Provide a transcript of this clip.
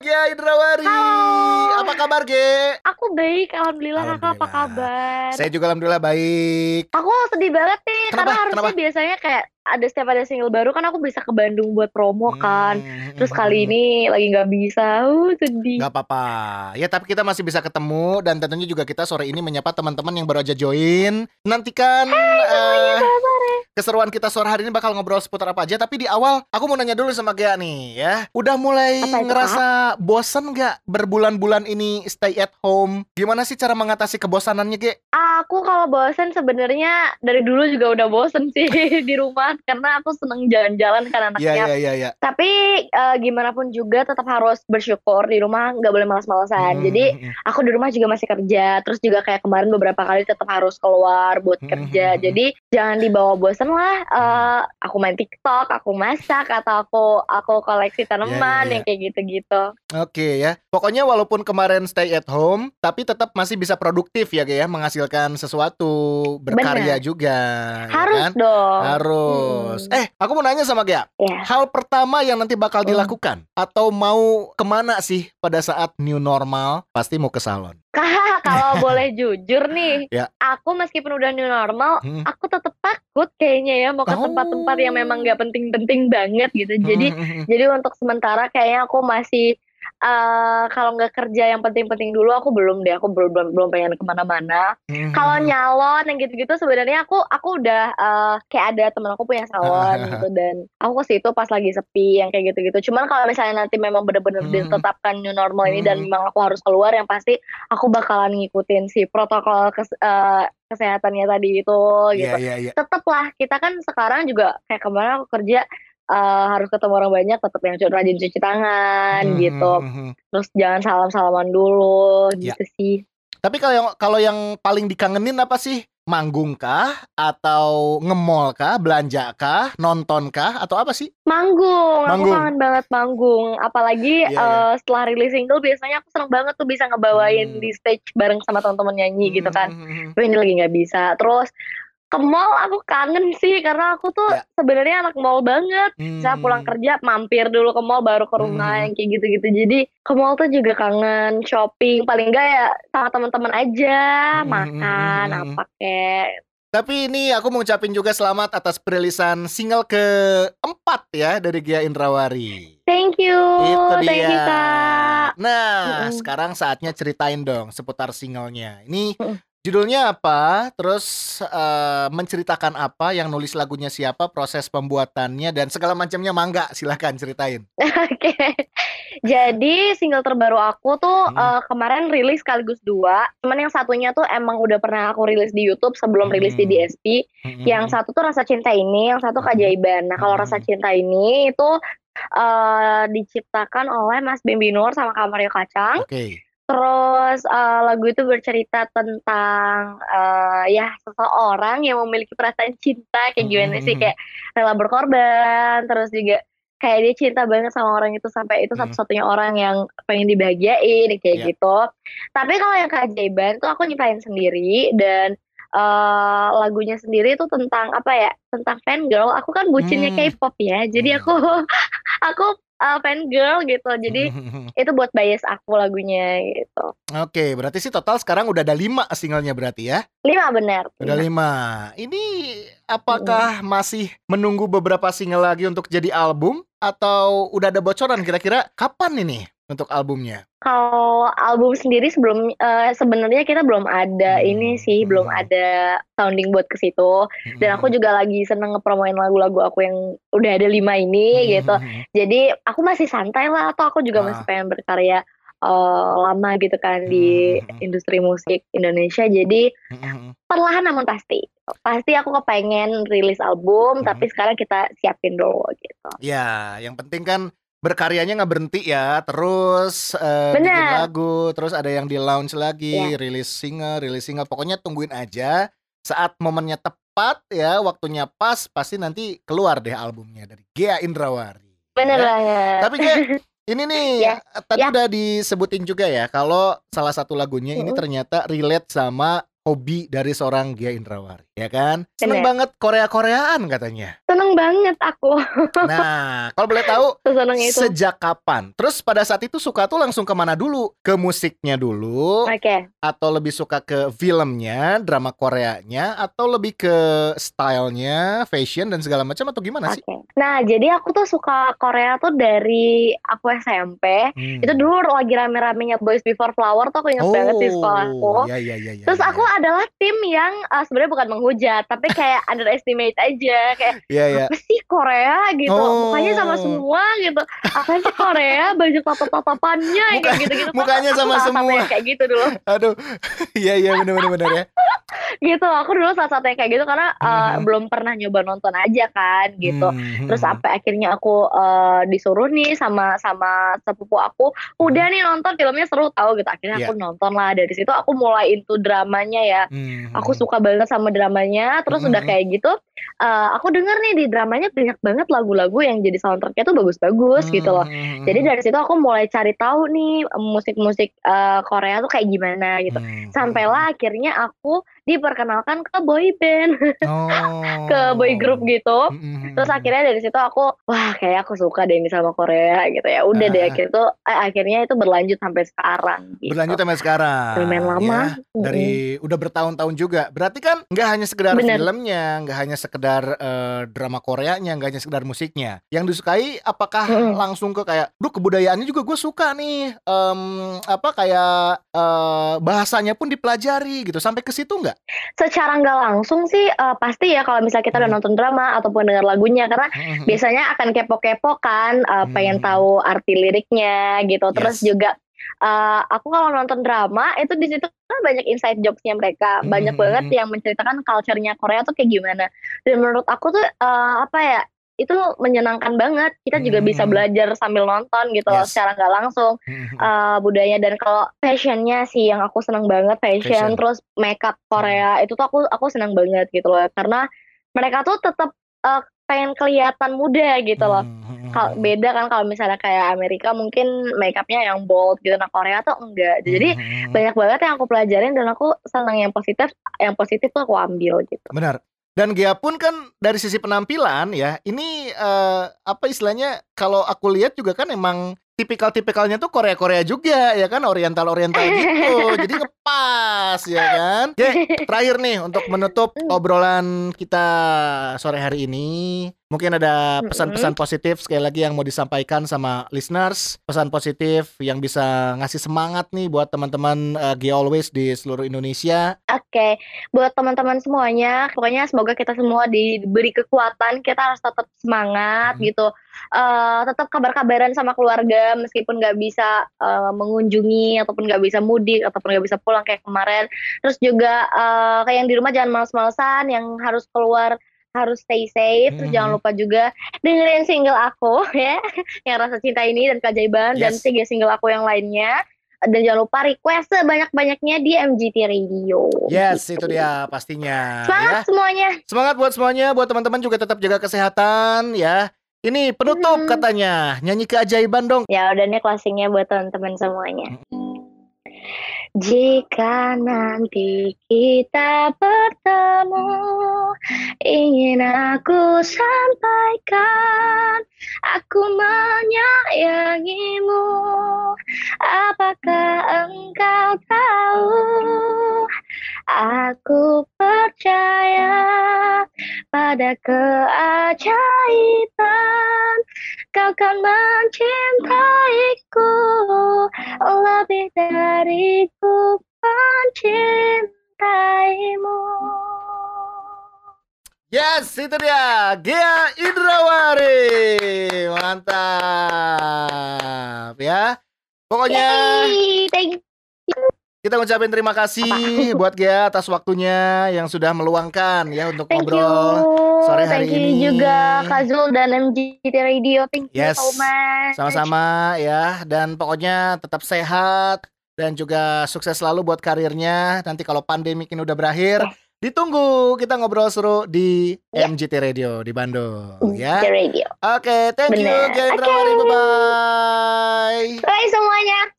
Gia Indrawari. Halo. Kabar, Ge? Aku baik, alhamdulillah. Kakak apa kabar? Saya juga alhamdulillah baik. Aku sedih banget nih Kenapa? karena harusnya Kenapa? biasanya kayak ada setiap ada single baru kan aku bisa ke Bandung buat promo kan. Hmm, Terus hmm, kali hmm. ini lagi nggak bisa. Uh, sedih. Gak apa-apa. Ya tapi kita masih bisa ketemu dan tentunya juga kita sore ini menyapa teman-teman yang baru aja join. Nantikan eh, keseruan kita sore hari ini bakal ngobrol seputar apa aja. Tapi di awal aku mau nanya dulu sama Gea nih ya. Udah mulai ngerasa bosen gak berbulan-bulan ini stay at home? Gimana sih cara mengatasi kebosanannya Ge? Aku kalau bosen sebenarnya dari dulu juga udah bosen sih di rumah karena aku seneng jalan-jalan kan Iya anaknya. iya iya iya. Tapi eh, gimana pun juga tetap harus bersyukur di rumah nggak boleh malas-malasan. Hmm, Jadi hmm. aku di rumah juga masih kerja terus juga kayak kemarin beberapa kali tetap harus keluar buat Hmm, kerja hmm, hmm. jadi jangan dibawa bosen lah Eh, aku main TikTok aku masak atau aku aku koleksi tanaman iya. yang kayak gitu-gitu Oke ya. Pokoknya walaupun kemarin stay at home, tapi tetap masih bisa produktif ya, ya, menghasilkan sesuatu, berkarya juga, ya harus kan? dong Harus. Hmm. Eh, aku mau nanya sama Gea. ya Hal pertama yang nanti bakal Hmm. dilakukan atau mau ke mana sih pada saat new normal? Pasti mau ke salon. Kalau boleh jujur nih Ya. aku meskipun udah new normal Hmm. aku tetap takut kayaknya ya mau ke Oh. tempat-tempat yang memang nggak penting-penting banget gitu jadi Hmm, hmm, hmm. Jadi untuk sementara kayaknya aku masih eh kalau nggak kerja yang penting-penting dulu aku belum deh aku belum belum, belum pengen ke mana-mana. Hmm, Kalau hmm, hmm. nyalon yang gitu-gitu sebenarnya aku aku udah eh, kayak ada temen aku punya salon gitu dan aku ke situ pas lagi sepi yang kayak gitu-gitu. Cuman kalau misalnya nanti memang bener-bener Hmm. ditetapkan new normal ini dan Hmm. memang aku harus keluar yang pasti aku bakalan ngikutin si protokol kes- eh, kesehatannya tadi itu gitu Iya, iya, iya. tetep lah kita kan sekarang juga kayak kemarin aku kerja eh, harus ketemu orang banyak tetap yang rajin cuci tangan Hmm, gitu hmm, hmm. terus jangan salam salaman dulu Ya. gitu sih Tapi kalau yang kalau yang paling dikangenin apa sih? Manggung kah atau nge-mall kah, belanja kah, nonton kah atau apa sih? manggung, Manggung. aku kangen banget manggung apalagi Iya, iya. eh, setelah rilis single biasanya aku seneng banget tuh bisa ngebawain Hmm. di stage bareng sama teman-teman nyanyi gitu kan Hmm, hmm, hmm. tapi ini lagi nggak bisa terus ke mall aku kangen sih karena aku tuh Ya. sebenarnya anak mall banget Saya pulang Hmm. kerja mampir dulu ke mall baru ke rumah Hmm. yang kayak gitu-gitu. Jadi ke mall tuh juga kangen shopping. Paling enggak ya sama teman-teman aja Hmm. makan Hmm. apa kek. Tapi ini aku mau ngucapin juga selamat atas perilisan single keempat ya dari Gia Indrawari. You, Itu dia. thank you kak. Nah, Mm-mm. sekarang saatnya ceritain dong seputar singlenya. Ini judulnya apa? Terus eh, menceritakan apa? Yang nulis lagunya siapa? Proses pembuatannya dan segala macamnya. Mangga, silahkan ceritain. Oke. Jadi single terbaru aku tuh Hmm. eh, kemarin rilis sekaligus dua. Cuman yang satunya tuh emang udah pernah aku rilis di YouTube sebelum rilis di Hmm. DSP. Yang Mm-mm. satu tuh rasa cinta ini, yang satu Hmm. keajaiban. Nah, kalau Hmm. rasa cinta ini itu eh, diciptakan oleh Mas Bambi Nur sama Kak Mario Kacang. Oke. Terus eh, lagu itu bercerita tentang eh, ya seseorang yang memiliki perasaan cinta kayak gimana sih Hmm. kayak rela berkorban, terus juga kayak dia cinta banget sama orang itu sampai itu Hmm. satu-satunya orang yang pengen dibahagiain kayak Ya. gitu. Tapi kalau yang keajaiban tuh aku nyiptain sendiri dan eh, lagunya sendiri itu tentang apa ya? Tentang fangirl. Aku kan bucinnya Hmm. K-pop ya. Jadi Hmm. aku aku eh, fangirl gitu. Jadi itu buat bias aku lagunya gitu. Oke, berarti sih total sekarang udah ada lima singlenya berarti ya? Lima benar. Udah lima. Ini apakah masih menunggu beberapa single lagi untuk jadi album atau udah ada bocoran kira-kira kapan ini untuk albumnya? Kalau album sendiri sebelum eh, sebenarnya kita belum ada Hmm, ini sih, belum hmm. ada sounding buat ke situ. Dan aku juga lagi seneng ngepromoin lagu-lagu aku yang udah ada lima ini gitu. Jadi aku masih santai lah, atau aku juga Ah. masih pengen berkarya eh, lama gitu kan di Hmm. industri musik Indonesia. Jadi perlahan namun pasti, pasti aku kepengen rilis album, Hmm. tapi sekarang kita siapin dulu gitu. Ya, yang penting kan berkaryanya nggak berhenti ya, terus eh, bikin lagu, terus ada yang di launch lagi, Ya. rilis single, rilis single. Pokoknya tungguin aja saat momennya tepat ya, waktunya pas, pasti nanti keluar deh albumnya dari Gea Indrawari. Bener Ya. banget. Tapi Ge, ini nih Ya, tadi ya. udah disebutin juga ya kalau salah satu lagunya ini Mm-mm. ternyata relate sama hobi dari seorang Gia Indrawari. Ya kan? Seneng Bener. banget Korea-Koreaan katanya. Seneng banget aku Nah, kalau boleh tahu itu. sejak kapan? Terus pada saat itu suka tuh langsung ke mana dulu? Ke musiknya dulu, Oke, atau lebih suka ke filmnya, drama Koreanya, atau lebih ke stylenya, fashion dan segala macam atau gimana sih? oke. Nah, jadi aku tuh suka Korea tuh dari aku SMP. Hmm. Itu dulu lagi rame-ramenya Boys Before Flower tuh aku inget banget di sekolahku. Oh, iya iya iya. iya, Terus iya, aku adalah tim yang uh, sebenarnya bukan menghujat, tapi kayak underestimate aja, kayak Iya iya. apa sih Korea gitu, Oh. mukanya sama semua gitu. Apa sih Korea, baju tatap-tatapannya Muka- kayak gitu-gitu. Kan mukanya sama semua. kayak gitu dulu. Aduh. Iya iya benar benar benar ya. Gitu, aku dulu salah satu yang kayak gitu karena uh, Mhm. belum pernah nyoba nonton aja kan gitu. Hmm, Terus sampai akhirnya aku uh, disuruh nih sama sama sepupu aku, udah nih nonton filmnya seru tau gitu. Akhirnya aku nonton lah dari situ aku mulai into dramanya ya. hmm, Aku suka banget sama dramanya. Terus udah Mhm. kayak gitu, uh, aku denger nih di dramanya banyak banget lagu-lagu yang jadi soundtracknya tuh bagus-bagus gitu loh. Hmm, hmm, Jadi dari situ aku mulai cari tahu nih musik-musik uh, Korea tuh kayak gimana gitu. Sampailah akhirnya aku diperkenalkan ke boy band, Oh. ke boy group gitu. Hmm, hmm, hmm, Terus akhirnya dari situ aku wah kayak aku suka deh ini sama Korea gitu ya. Udah deh Ah. akhirnya tuh eh, akhirnya itu berlanjut sampai sekarang gitu. berlanjut sampai sekarang. Lumayan lama. ya. dari udah bertahun-tahun juga. Berarti kan nggak hanya sekedar Bener. filmnya, nggak hanya sekedar eh, drama Koreanya, nggak hanya sekedar musiknya. Yang disukai apakah Mm-mm. langsung ke kayak, duh kebudayaannya juga gue suka nih. Em, apa kayak eh, bahasanya pun dipelajari gitu. Sampai ke situ nggak? Secara nggak langsung sih eh, pasti ya kalau misalnya kita udah Hmm. nonton drama ataupun dengar lagunya karena Hmm, biasanya akan kepo-kepo kan eh, pengen Hmm. tahu arti liriknya gitu. Terus Yes. juga eh, aku kalau nonton drama itu di situ kan banyak inside jokesnya mereka, banyak Hmm. banget yang menceritakan culture-nya Korea tuh kayak gimana. Dan menurut aku tuh eh, apa ya? Itu menyenangkan banget. Kita juga bisa Hmm. belajar sambil nonton gitu loh Yes. secara nggak langsung Hmm, hmm, eh budaya dan kalau fashionnya sih yang aku seneng banget fashion, Fashion. Hmm. terus makeup Korea itu tuh aku aku seneng banget gitu loh karena mereka tuh tetap eh, pengen kelihatan muda gitu loh hmm, hmm, kalau hmm. beda kan kalau misalnya kayak Amerika mungkin makeupnya yang bold gitu nah Korea tuh enggak jadi Hmm, hmm, hmm. banyak banget yang aku pelajarin dan aku senang yang positif yang positif tuh aku ambil gitu Benar. Dan Gea pun kan dari sisi penampilan ya, ini eh, apa istilahnya kalau aku lihat juga kan emang tipikal-tipikalnya tuh Korea-Korea juga ya kan, oriental-oriental gitu. Jadi ngepas ya kan. Ge, terakhir nih untuk menutup obrolan kita sore hari ini. Mungkin ada pesan-pesan positif sekali lagi yang mau disampaikan sama listeners, pesan positif yang bisa ngasih semangat nih buat teman-teman eh, Gea Always di seluruh Indonesia. Oke, buat teman-teman semuanya, pokoknya semoga kita semua diberi kekuatan, kita harus tetap semangat Hmm. gitu, Eh tetap kabar-kabaran sama keluarga meskipun nggak bisa eh, mengunjungi ataupun nggak bisa mudik ataupun nggak bisa pulang kayak kemarin. Terus juga eh, kayak yang di rumah jangan males-malesan, yang harus keluar harus stay safe. Terus Mhm. jangan lupa juga dengerin single aku ya, yang rasa cinta ini dan keajaiban dan Yes. tiga single aku yang lainnya. Dan jangan lupa request sebanyak-banyaknya di MGT Radio. Yes, Gitu. itu dia pastinya Semangat ya. semuanya. Semangat buat semuanya, buat teman-teman juga tetap jaga kesehatan ya. Ini penutup Hmm. katanya, nyanyi keajaiban dong. Ya udah nih closingnya buat teman-teman semuanya. Jika nanti kita bertemu, ingin aku sampaikan, aku menyayangimu. Apakah engkau tahu? Aku percaya pada keajaiban. Kau kan mencintaiku lebih dari mencintaimu. Yes, itu dia, Gea Indrawari. Mantap ya. Pokoknya Yay, thank kita ngucapin terima kasih buat Gea atas waktunya yang sudah meluangkan ya untuk Thank you. ngobrol sore hari Thank you ini. juga Kak Zul dan MGT Radio. Thank you Yes. so much. Sama-sama ya dan pokoknya tetap sehat dan juga sukses selalu buat karirnya. Nanti kalau pandemi ini udah berakhir, ditunggu kita ngobrol seru di Ya. MGT Radio di Bandung ya. MGT Radio. Oke, thank you Bener. Gea Oke. Indrawari. Bye bye. Bye semuanya.